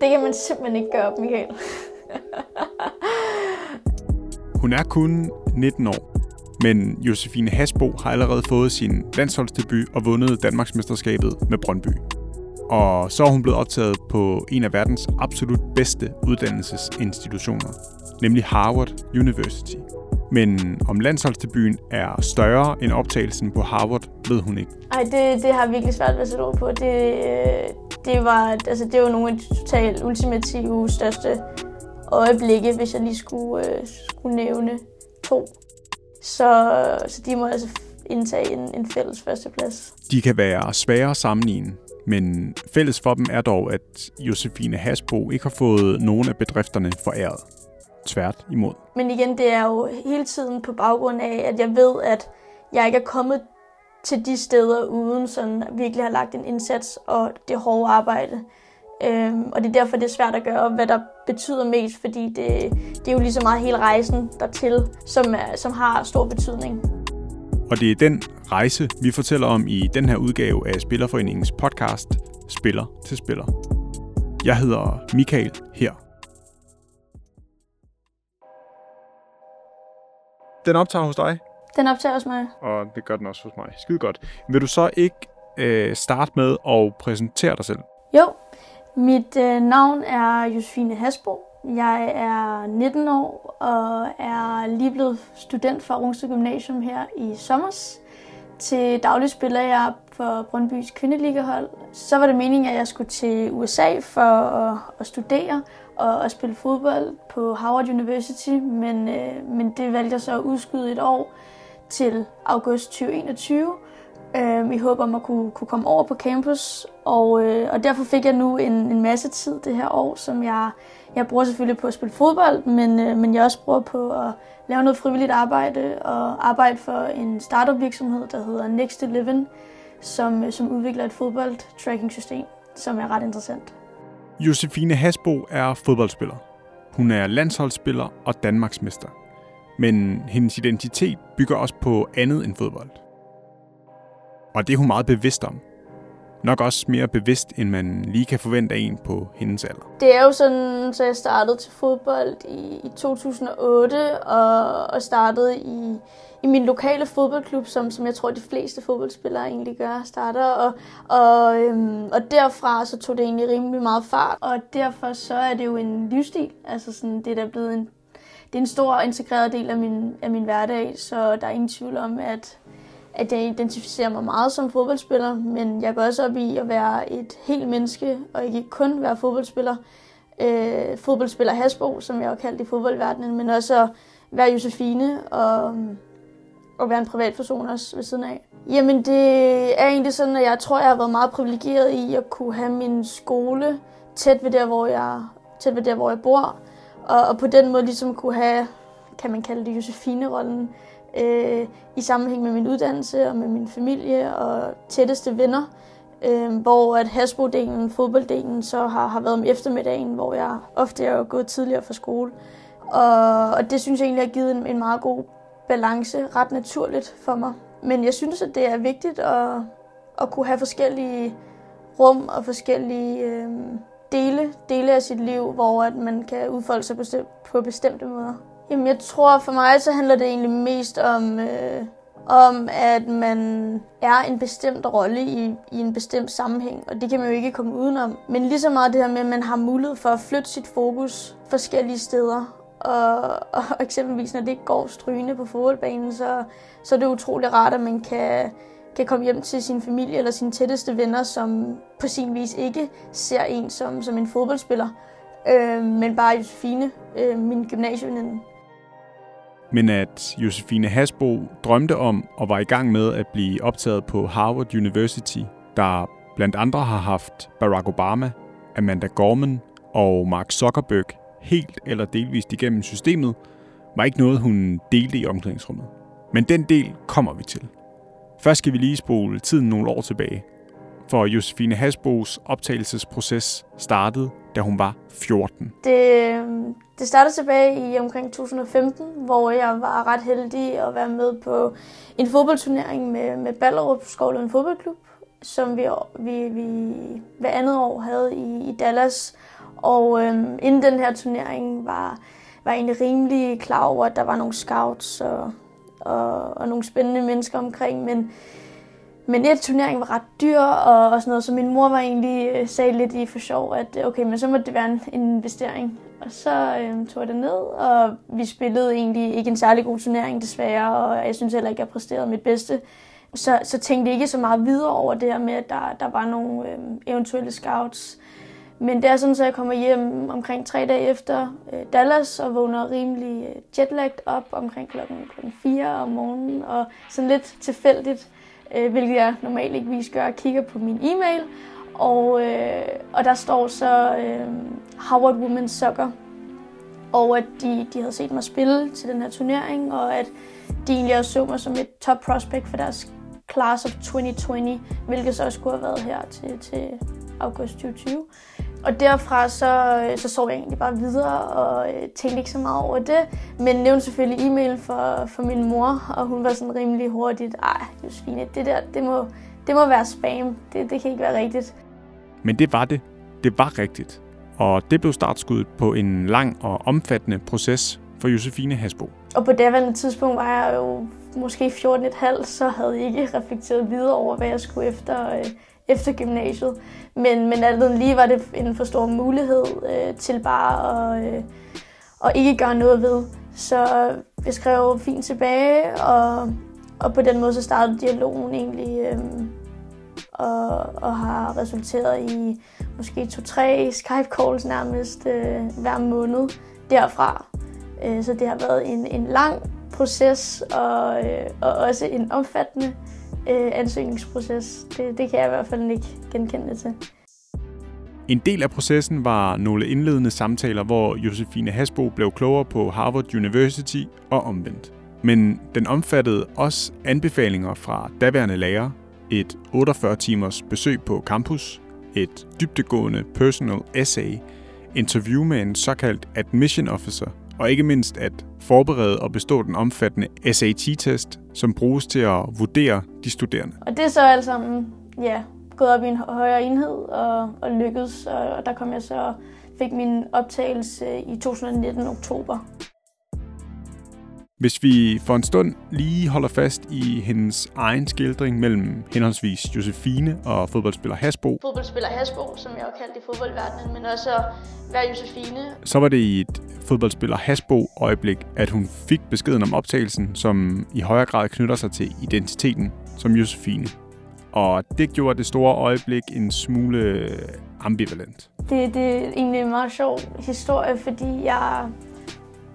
Det kan man simpelthen ikke gøre op, Michael. Hun er kun 19 år, men Josefine Hasbo har allerede fået sin landsholdsdebut og vundet Danmarksmesterskabet med Brøndby. Og så er hun blevet optaget på en af verdens absolut bedste uddannelsesinstitutioner, nemlig Harvard University. Men om landsholdsdebuten er større end optagelsen på Harvard, ved hun ikke. Ej, det, det har jeg virkelig svært ved at sætte ord på. Det, øh, det, var, altså, det var nogle af de totalt ultimative største øjeblikke, hvis jeg lige skulle, øh, skulle nævne to. Så, så de må altså indtage en, en fælles førsteplads. De kan være svære at sammenligne, men fælles for dem er dog, at Josefine Hasbo ikke har fået nogen af bedrifterne foræret. Tvært imod. Men igen, det er jo hele tiden på baggrund af, at jeg ved, at jeg ikke er kommet til de steder, uden sådan virkelig har lagt en indsats og det hårde arbejde. Øhm, og det er derfor, det er svært at gøre op, hvad der betyder mest, fordi det, det er jo lige så meget hele rejsen dertil, som, er, som har stor betydning. Og det er den rejse, vi fortæller om i den her udgave af Spillerforeningens podcast Spiller til Spiller. Jeg hedder Michael her. Den optager hos dig, Den optager hos mig. og det gør den også hos mig. Skide godt. Vil du så ikke øh, starte med at præsentere dig selv? Jo, mit øh, navn er Josefine Hasbo. Jeg er 19 år og er lige blevet student fra Rungsted Gymnasium her i sommers. Til daglig spiller jeg for Brøndbys kvindeligahold. Så var det meningen, at jeg skulle til USA for at, at studere og at spille fodbold på Harvard University, men, øh, men det valgte jeg så at udskyde et år til august 2021 øh, i håb om at kunne, kunne komme over på campus. Og, øh, og derfor fik jeg nu en, en masse tid det her år, som jeg, jeg bruger selvfølgelig på at spille fodbold, men, øh, men jeg også bruger på at lave noget frivilligt arbejde og arbejde for en startup virksomhed, der hedder Next Eleven, som, øh, som udvikler et fodbold-tracking-system, som er ret interessant. Josefine Hasbo er fodboldspiller. Hun er landsholdsspiller og Danmarksmester. Men hendes identitet bygger også på andet end fodbold. Og det er hun meget bevidst om. Nok også mere bevidst, end man lige kan forvente af en på hendes alder. Det er jo sådan, så jeg startede til fodbold i, 2008 og, og startede i, i min lokale fodboldklub, som, som jeg tror, de fleste fodboldspillere egentlig gør, starter. Og, og, øhm, og derfra så tog det egentlig rimelig meget fart. Og derfor så er det jo en livsstil. Altså sådan, det er da blevet en, det er en stor integreret del af min, af min hverdag, så der er ingen tvivl om, at, at jeg identificerer mig meget som fodboldspiller, men jeg går også op i at være et helt menneske, og ikke kun være fodboldspiller. Øh, fodboldspiller Hasbo, som jeg har kaldt i fodboldverdenen, men også at være Josefine og, og være en privatperson også ved siden af. Jamen det er egentlig sådan, at jeg tror, jeg har været meget privilegeret i at kunne have min skole tæt ved der, hvor jeg, tæt ved der, hvor jeg bor. Og, og på den måde ligesom kunne have, kan man kalde det, Josefine-rollen øh, i sammenhæng med min uddannelse og med min familie og tætteste venner. Øh, hvor at Hasbro-delen, fodbolddelen, så har, har været om eftermiddagen, hvor jeg ofte er gået tidligere fra skole. Og, og det synes jeg egentlig har givet en, en meget god balance, ret naturligt for mig. Men jeg synes, at det er vigtigt at, at kunne have forskellige rum og forskellige øh, dele, dele af sit liv, hvor at man kan udfolde sig på, på bestemte måder. Jamen, jeg tror for mig, så handler det egentlig mest om, øh, om at man er en bestemt rolle i, i en bestemt sammenhæng, og det kan man jo ikke komme udenom. Men lige så meget det her med, at man har mulighed for at flytte sit fokus forskellige steder, og, og eksempelvis når det ikke går strygende på fodboldbanen, så, så er det utrolig rart, at man kan, kan komme hjem til sin familie eller sine tætteste venner, som på sin vis ikke ser en som, som en fodboldspiller, øh, men bare Josefine, øh, min gymnasieveninde. Men at Josefine Hasbo drømte om og var i gang med at blive optaget på Harvard University, der blandt andre har haft Barack Obama, Amanda Gorman og Mark Zuckerberg helt eller delvist igennem systemet, var ikke noget, hun delte i omklædningsrummet. Men den del kommer vi til. Først skal vi lige spole tiden nogle år tilbage, for Josefine Hasbos optagelsesproces startede, da hun var 14. Det, øh, det startede tilbage i omkring 2015, hvor jeg var ret heldig at være med på en fodboldturnering med, med Ballerup Skovlund Fodboldklub. som vi, vi, vi hver andet år havde i, i Dallas. Og øhm, inden den her turnering var, var egentlig rimelig klar over, at der var nogle scouts og, og, og nogle spændende mennesker omkring. Men, men et turnering var ret dyr og, og sådan noget, så min mor var egentlig øh, sagde lidt i for sjov, at øh, okay, men så må det være en, en investering. Og så øh, tog jeg det ned, og vi spillede egentlig ikke en særlig god turnering desværre, og jeg synes heller ikke, at jeg præsterede mit bedste. Så, så tænkte jeg ikke så meget videre over det her med, at der, der var nogle øh, eventuelle scouts. Men det er sådan, at jeg kommer hjem omkring tre dage efter øh, Dallas og vågner rimelig øh, jetlagt op omkring klokken, klokken 4 om morgenen. Og sådan lidt tilfældigt, øh, hvilket jeg normalt ikke vis gør, kigger på min e-mail. Og, øh, og der står så øh, Howard Women's Soccer. Og at de, de havde set mig spille til den her turnering, og at de egentlig også så mig som et top prospect for deres Class of 2020, hvilket så også skulle have været her til, til august 2020. Og derfra så, så så jeg egentlig bare videre og øh, tænkte ikke så meget over det. Men nævnte selvfølgelig e-mail for, for min mor, og hun var sådan rimelig hurtigt, ej Josefine, det der, det må, det må være spam. Det, det kan ikke være rigtigt. Men det var det. Det var rigtigt. Og det blev startskuddet på en lang og omfattende proces for Josefine Hasbo. Og på daværende tidspunkt var jeg jo måske 14,5, så havde jeg ikke reflekteret videre over, hvad jeg skulle efter, øh, efter gymnasiet. Men, men alt lige var det en for stor mulighed øh, til bare at, øh, at ikke gøre noget ved. Så jeg skrev fint tilbage, og, og på den måde så startede dialogen egentlig øh, og, og har resulteret i måske to-tre Skype-calls nærmest øh, hver måned derfra. Øh, så det har været en, en lang proces og, øh, og også en omfattende øh, ansøgningsproces. Det, det kan jeg i hvert fald ikke genkende til. En del af processen var nogle indledende samtaler, hvor Josefine Hasbo blev klogere på Harvard University og omvendt. Men den omfattede også anbefalinger fra daværende lærer, et 48 timers besøg på campus, et dybtegående personal essay, interview med en såkaldt admission officer, og ikke mindst at forberede og bestå den omfattende SAT-test, som bruges til at vurdere de studerende. Og det er så alt sammen, ja, gået op i en højere enhed og, og lykkedes, og der kom jeg så fik min optagelse i 2019 oktober. Hvis vi for en stund lige holder fast i hendes egen skildring mellem henholdsvis Josefine og fodboldspiller Hasbo. Fodboldspiller Hasbo, som jeg har kaldt i fodboldverdenen, men også være Josefine. Så var det i et fodboldspiller Hasbo øjeblik, at hun fik beskeden om optagelsen, som i højere grad knytter sig til identiteten som Josefine. Og det gjorde det store øjeblik en smule ambivalent. Det, det er egentlig en meget sjov historie, fordi jeg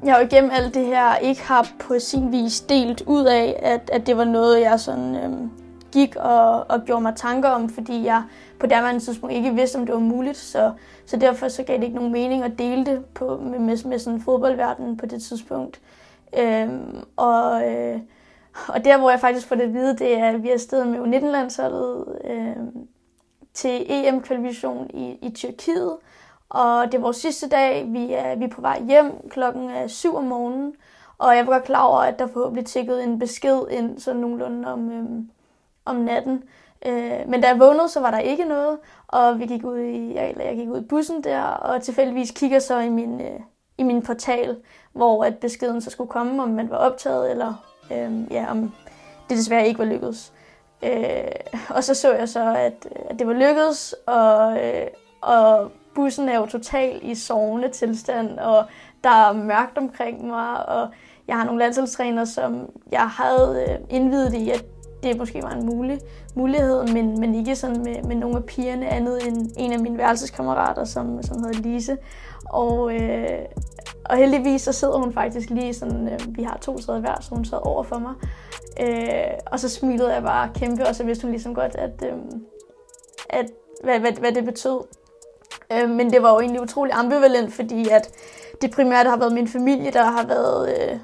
jeg har jo igennem alt det her ikke har på sin vis delt ud af, at, at det var noget, jeg sådan, øhm, gik og, og gjorde mig tanker om, fordi jeg på derværende tidspunkt ikke vidste, om det var muligt. Så, så derfor så gav det ikke nogen mening at dele det på, med, med, med sådan fodboldverdenen på det tidspunkt. Øhm, og, øh, og der, hvor jeg faktisk får det at vide, det er, at vi er stedet med U19-landsholdet øh, til EM-kvalifikation i, i Tyrkiet. Og det er vores sidste dag. Vi er, vi er på vej hjem klokken øh, er 7 om morgenen. Og jeg var godt klar over, at der forhåbentlig tikkede en besked ind sådan nogenlunde om, øhm, om natten. Øh, men da jeg vågnede, så var der ikke noget, og vi gik ud i, eller jeg gik ud i bussen der, og tilfældigvis kigger så i min, øh, i min portal, hvor at beskeden så skulle komme, om man var optaget, eller øh, ja, om det desværre ikke var lykkedes. Øh, og så så jeg så, at, at det var lykkedes, og, øh, og bussen er jo totalt i sovende tilstand, og der er mørkt omkring mig, og jeg har nogle landsholdstræner, som jeg havde øh, indvidet i, at det måske var en mulig, mulighed, men, men ikke sådan med, med nogle af pigerne andet end en af mine værelseskammerater, som, som hedder Lise. Og, øh, og heldigvis så sidder hun faktisk lige sådan, øh, vi har to sæder hver, så hun sad over for mig. Øh, og så smilede jeg bare kæmpe, og så vidste hun ligesom godt, at, øh, at hvad, hvad, hvad det betød. Øh, men det var jo egentlig utrolig ambivalent, fordi at det primært har været min familie, der har været øh,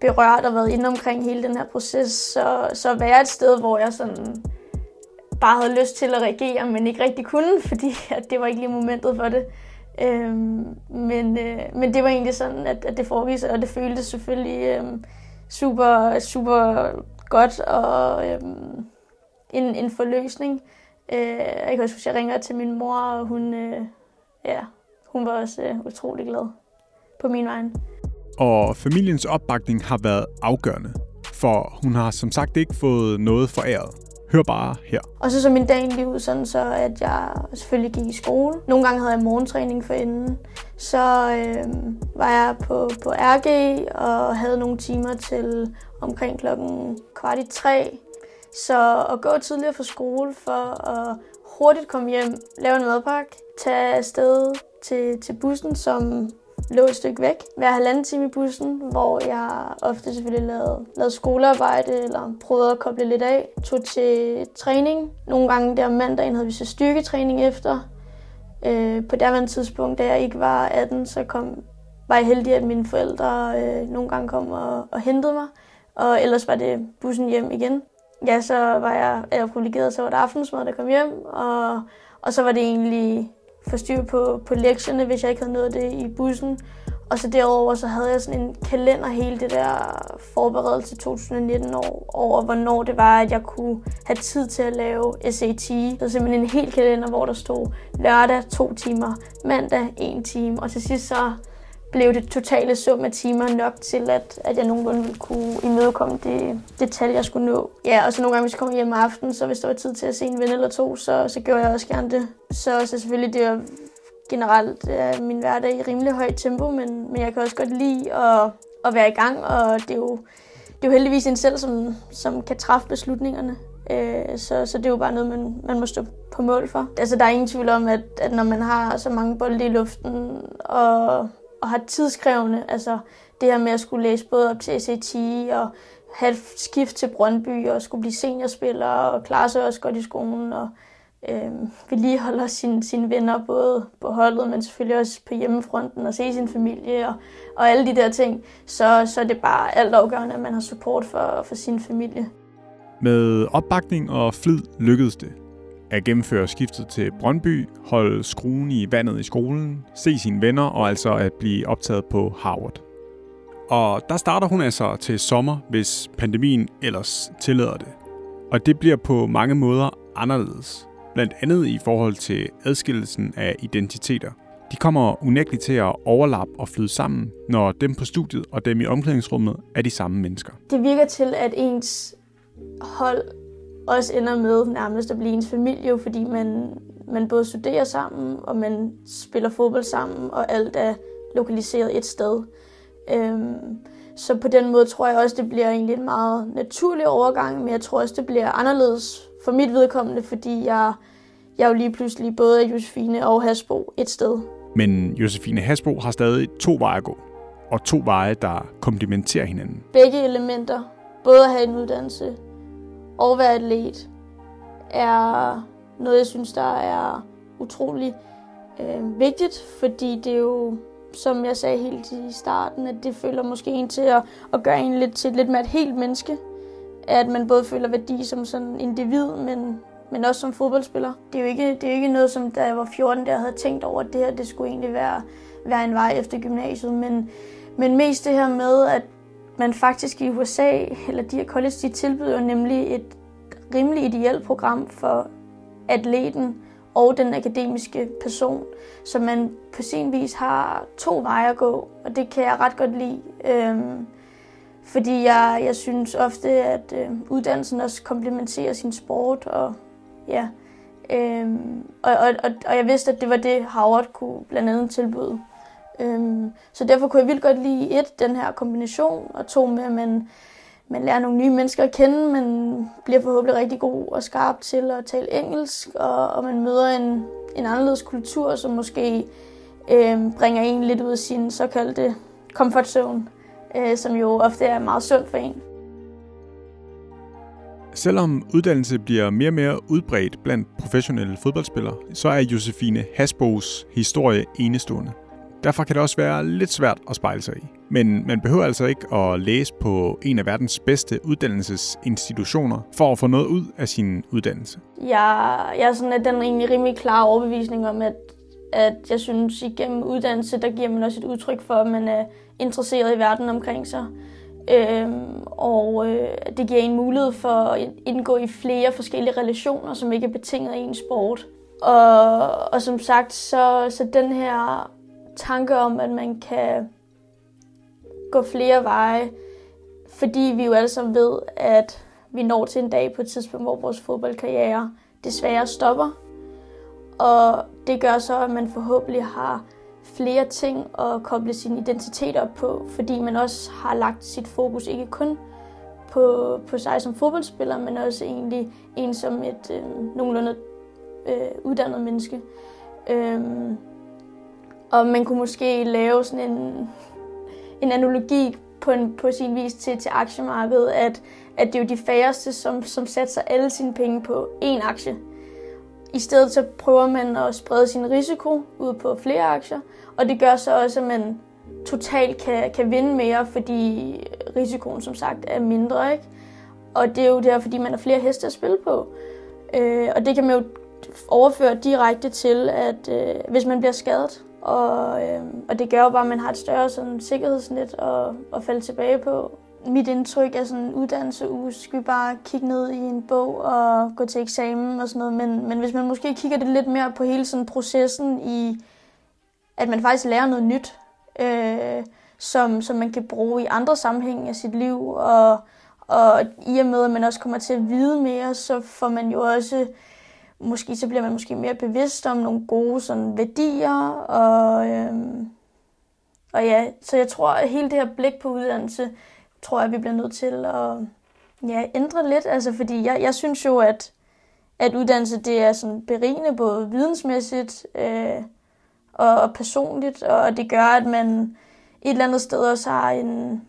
berørt og været inde omkring hele den her proces. Så, så at være et sted, hvor jeg sådan bare havde lyst til at reagere, men ikke rigtig kunne, fordi at det var ikke lige momentet for det. Øhm, men, øh, men det var egentlig sådan, at, at det foregik, og det føltes selvfølgelig øh, super, super godt og øh, en, en forløsning. Øh, jeg kan også huske, at jeg ringer til min mor, og hun, øh, ja, hun var også øh, utrolig glad på min vej. Og familiens opbakning har været afgørende, for hun har som sagt ikke fået noget foræret. Hør bare her. Og så så min dag egentlig ud sådan, så at jeg selvfølgelig gik i skole. Nogle gange havde jeg morgentræning for inden. Så øh, var jeg på, på RG og havde nogle timer til omkring klokken kvart i tre. Så at gå tidligere fra skole for at hurtigt komme hjem, lave en madpakke, tage afsted til, til bussen, som lå et stykke væk. Hver halvanden time i bussen, hvor jeg ofte selvfølgelig lavede, lavede skolearbejde eller prøvede at koble lidt af. Tog til træning. Nogle gange der om mandagen havde vi så styrketræning efter. Øh, på derværende tidspunkt, da jeg ikke var 18, så kom, var jeg heldig, at mine forældre øh, nogle gange kom og, og hentede mig. Og ellers var det bussen hjem igen. Ja, så var jeg, jeg var privilegeret, så var det aftensmad, der kom hjem. Og, og så var det egentlig få styr på, på lektierne, hvis jeg ikke havde nået det i bussen. Og så derover så havde jeg sådan en kalender hele det der forberedelse 2019 år, over, hvornår det var, at jeg kunne have tid til at lave SAT. Så simpelthen en hel kalender, hvor der stod lørdag to timer, mandag en time, og til sidst så blev det totale sum af timer nok til, at, at jeg nogenlunde ville kunne imødekomme det, det tal, jeg skulle nå. Ja, og så nogle gange, hvis jeg kom hjem aften, så hvis der var tid til at se en ven eller to, så, så gjorde jeg også gerne det. Så, så selvfølgelig, det var generelt er min hverdag i rimelig højt tempo, men, men jeg kan også godt lide at, at være i gang, og det er jo, det er jo heldigvis en selv, som, som kan træffe beslutningerne. Øh, så, så det er jo bare noget, man, man må stå på mål for. Altså, der er ingen tvivl om, at, at når man har så mange bolde i luften, og og har tidskrævende. Altså det her med at skulle læse både op til SAT og have skift til Brøndby og skulle blive seniorspiller og klare sig også godt i skolen og øh, vedligeholde sine, sine venner både på holdet, men selvfølgelig også på hjemmefronten og se sin familie og, og alle de der ting, så, så er det bare alt afgørende, at man har support for, for sin familie. Med opbakning og flid lykkedes det at gennemføre skiftet til Brøndby, holde skruen i vandet i skolen, se sine venner og altså at blive optaget på Harvard. Og der starter hun altså til sommer, hvis pandemien ellers tillader det. Og det bliver på mange måder anderledes. Blandt andet i forhold til adskillelsen af identiteter. De kommer unægteligt til at overlappe og flyde sammen, når dem på studiet og dem i omklædningsrummet er de samme mennesker. Det virker til, at ens hold også ender med nærmest at blive ens familie, fordi man, man både studerer sammen, og man spiller fodbold sammen, og alt er lokaliseret et sted. Øhm, så på den måde tror jeg også, det bliver egentlig en meget naturlig overgang, men jeg tror også, det bliver anderledes for mit vedkommende, fordi jeg, jeg jo lige pludselig både er Josefine og Hasbo et sted. Men Josefine Hasbo har stadig to veje at gå, og to veje, der komplementerer hinanden. Begge elementer, både at have en uddannelse og være atlet er noget, jeg synes, der er utrolig øh, vigtigt, fordi det er jo, som jeg sagde helt i starten, at det føler måske en til at, at gøre en lidt til lidt mere et helt menneske. At man både føler værdi som sådan individ, men, men også som fodboldspiller. Det er jo ikke, det er ikke noget, som da jeg var 14, der havde tænkt over, at det her det skulle egentlig være, være en vej efter gymnasiet. Men, men mest det her med, at man faktisk i USA, eller de her college, de tilbyder nemlig et rimelig ideelt program for atleten og den akademiske person, så man på sin vis har to veje at gå, og det kan jeg ret godt lide. Øhm, fordi jeg, jeg synes ofte, at øh, uddannelsen også komplementerer sin sport, og ja, øhm, og, og, og, og jeg vidste, at det var det, Howard kunne blandt andet tilbyde. Øhm, så derfor kunne jeg vildt godt lide et, den her kombination, og to med, at man, man lærer nogle nye mennesker at kende, man bliver forhåbentlig rigtig god og skarp til at tale engelsk, og, og man møder en, en anderledes kultur, som måske øhm, bringer en lidt ud af sin såkaldte comfort zone, øh, som jo ofte er meget sundt for en. Selvom uddannelse bliver mere og mere udbredt blandt professionelle fodboldspillere, så er Josefine Hasbos historie enestående. Derfor kan det også være lidt svært at spejle sig i. Men man behøver altså ikke at læse på en af verdens bedste uddannelsesinstitutioner for at få noget ud af sin uddannelse. Jeg, jeg er sådan, at den egentlig rimelig klar overbevisning om, at, at jeg synes, igennem uddannelse, der giver man også et udtryk for, at man er interesseret i verden omkring sig. Øhm, og øh, det giver en mulighed for at indgå i flere forskellige relationer, som ikke er betinget af en sport. Og, og som sagt, så, så den her tanke om, at man kan gå flere veje, fordi vi jo alle sammen ved, at vi når til en dag på et tidspunkt, hvor vores fodboldkarriere desværre stopper. Og det gør så, at man forhåbentlig har flere ting at koble sin identitet op på, fordi man også har lagt sit fokus ikke kun på, på sig som fodboldspiller, men også egentlig en som et øh, nogenlunde øh, uddannet menneske. Øh, og man kunne måske lave sådan en, en analogi på, en, på sin vis til, til aktiemarkedet, at, at det er jo de færreste, som, som satser alle sine penge på én aktie. I stedet så prøver man at sprede sin risiko ud på flere aktier, og det gør så også, at man totalt kan, kan vinde mere, fordi risikoen som sagt er mindre. Ikke? Og det er jo der, fordi man har flere heste at spille på. Øh, og det kan man jo overføre direkte til, at øh, hvis man bliver skadet, og, øh, og det gør jo bare, at man har et større sådan, sikkerhedsnet at, at falde tilbage på. Mit indtryk er sådan en uddannelse uge, skal vi bare kigge ned i en bog og gå til eksamen og sådan noget. Men, men hvis man måske kigger det lidt mere på hele sådan processen i, at man faktisk lærer noget nyt, øh, som, som man kan bruge i andre sammenhænge af sit liv. Og, og i og med, at man også kommer til at vide mere, så får man jo også måske så bliver man måske mere bevidst om nogle gode sådan, værdier. Og, øhm, og ja, så jeg tror, at hele det her blik på uddannelse, tror jeg, vi bliver nødt til at ja, ændre lidt. Altså, fordi jeg, jeg synes jo, at, at uddannelse det er sådan berigende både vidensmæssigt øh, og, og personligt, og det gør, at man et eller andet sted også har en,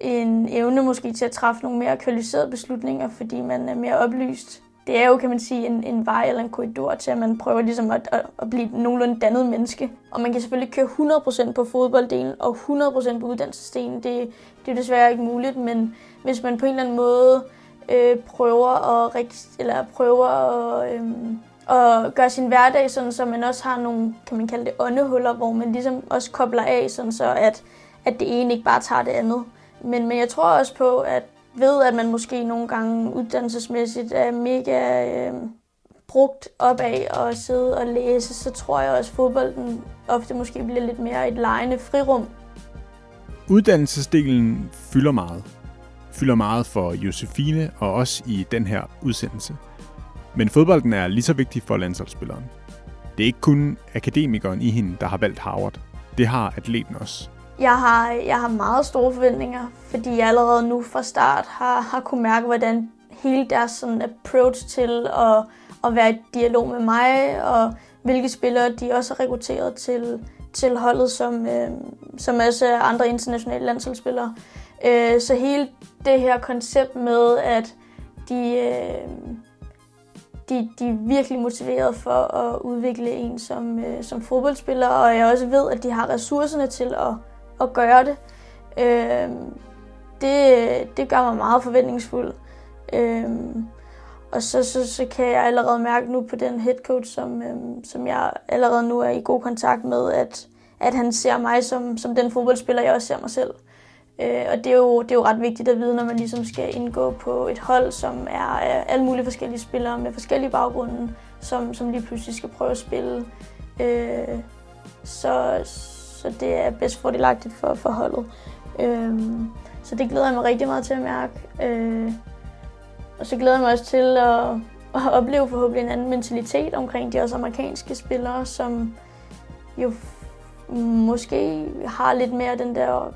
en evne måske til at træffe nogle mere kvalificerede beslutninger, fordi man er mere oplyst det er jo, kan man sige, en, en vej eller en korridor til, at man prøver ligesom at, at, at blive nogenlunde dannet menneske. Og man kan selvfølgelig køre 100% på fodbolddelen og 100% på uddannelsesdelen. Det, det er desværre ikke muligt, men hvis man på en eller anden måde øh, prøver at, eller prøver at, øh, at gøre sin hverdag sådan, så man også har nogle, kan man kalde det, åndehuller, hvor man ligesom også kobler af, sådan så at, at det ene ikke bare tager det andet. Men, men jeg tror også på, at ved, at man måske nogle gange uddannelsesmæssigt er mega øh, brugt op af at sidde og læse, så tror jeg også, at fodbolden ofte måske bliver lidt mere et lejende frirum. Uddannelsesdelen fylder meget. Fylder meget for Josefine og også i den her udsendelse. Men fodbolden er lige så vigtig for landsholdsspilleren. Det er ikke kun akademikeren i hende, der har valgt Harvard. Det har atleten også. Jeg har, jeg har meget store forventninger, fordi jeg allerede nu fra start har, har kunne mærke, hvordan hele deres sådan approach til at, at være i dialog med mig, og hvilke spillere de også har rekrutteret til, til holdet, som, øh, som også andre internationale landsholdsspillere. Øh, så hele det her koncept med, at de, øh, de, de er virkelig motiveret for at udvikle en som, øh, som fodboldspiller, og jeg også ved, at de har ressourcerne til at at gøre det. Øh, det, det gør mig meget forventningsfuld. Øh, og så, så, så kan jeg allerede mærke nu på den head coach, som, øh, som jeg allerede nu er i god kontakt med, at, at han ser mig som, som den fodboldspiller, jeg også ser mig selv. Øh, og det er, jo, det er jo ret vigtigt at vide, når man ligesom skal indgå på et hold, som er af alle mulige forskellige spillere med forskellige baggrunde, som, som lige pludselig skal prøve at spille. Øh, så, så det er bedst fordelagtigt for, for holdet. Øhm, så det glæder jeg mig rigtig meget til at mærke. Øh, og så glæder jeg mig også til at, at opleve forhåbentlig en anden mentalitet omkring de også amerikanske spillere, som jo måske har lidt mere den der,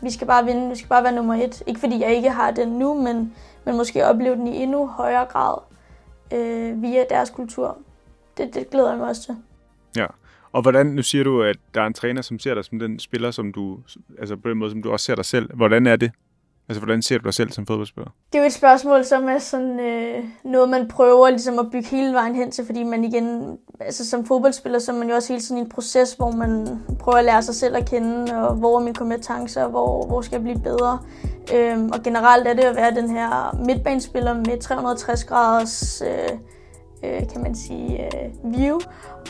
vi skal bare vinde, vi skal bare være nummer et. Ikke fordi jeg ikke har den nu, men, men måske opleve den i endnu højere grad øh, via deres kultur. Det, det glæder jeg mig også til. Og hvordan, nu siger du, at der er en træner, som ser dig som den spiller, som du, altså på den måde, som du også ser dig selv. Hvordan er det? Altså, hvordan ser du dig selv som fodboldspiller? Det er jo et spørgsmål, som er sådan øh, noget, man prøver ligesom at bygge hele vejen hen til, fordi man igen, altså som fodboldspiller, så er man jo også hele tiden i en proces, hvor man prøver at lære sig selv at kende, og hvor er mine kompetencer, hvor, hvor skal jeg blive bedre. Øhm, og generelt er det at være den her midtbanespiller med 360 graders øh, øh, kan man sige, øh, view,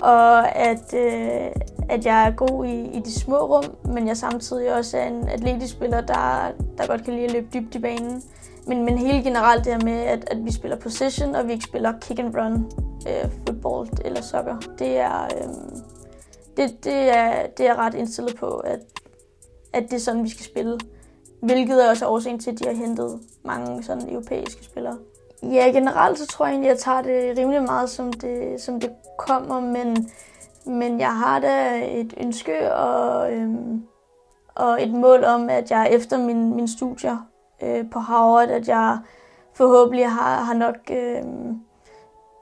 og at, øh, at jeg er god i, i de små rum, men jeg samtidig også er en atletisk spiller, der, der godt kan lide at løbe dybt i banen. Men, men helt generelt det her med, at, at vi spiller position, og vi ikke spiller kick and run, øh, football eller soccer, det er, øh, det, det, er, det er ret indstillet på, at, at det er sådan, vi skal spille. Hvilket er også årsagen til, at de har hentet mange sådan europæiske spillere. Ja, generelt så tror jeg egentlig, at jeg tager det rimelig meget, som det, som det kommer, men, men jeg har da et ønske og, øhm, og et mål om, at jeg efter min, min studier øh, på Harvard, at jeg forhåbentlig har, har nok øh,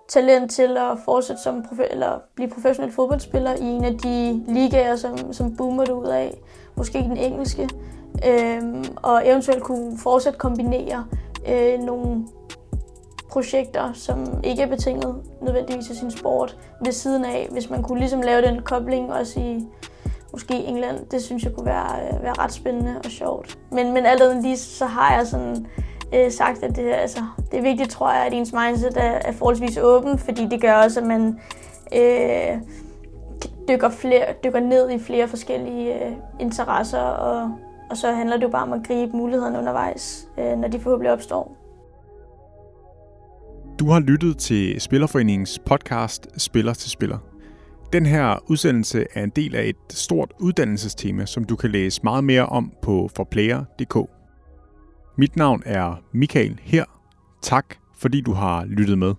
talent til at fortsætte som profe- eller blive professionel fodboldspiller i en af de ligaer, som, som boomer det ud af. Måske den engelske. Øh, og eventuelt kunne fortsat kombinere øh, nogle projekter, som ikke er betinget nødvendigvis af sin sport ved siden af. Hvis man kunne ligesom lave den kobling også i måske England, det synes jeg kunne være, øh, være ret spændende og sjovt. Men, men alt andet lige, så har jeg sådan øh, sagt, at det, altså, det er vigtigt, tror jeg, at ens mindset er, er forholdsvis åben, fordi det gør også, at man øh, dykker, flere, dykker ned i flere forskellige øh, interesser, og, og så handler det jo bare om at gribe mulighederne undervejs, øh, når de forhåbentlig opstår. Du har lyttet til Spillerforeningens podcast Spiller til Spiller. Den her udsendelse er en del af et stort uddannelsestema, som du kan læse meget mere om på forplayer.dk. Mit navn er Michael her. Tak fordi du har lyttet med.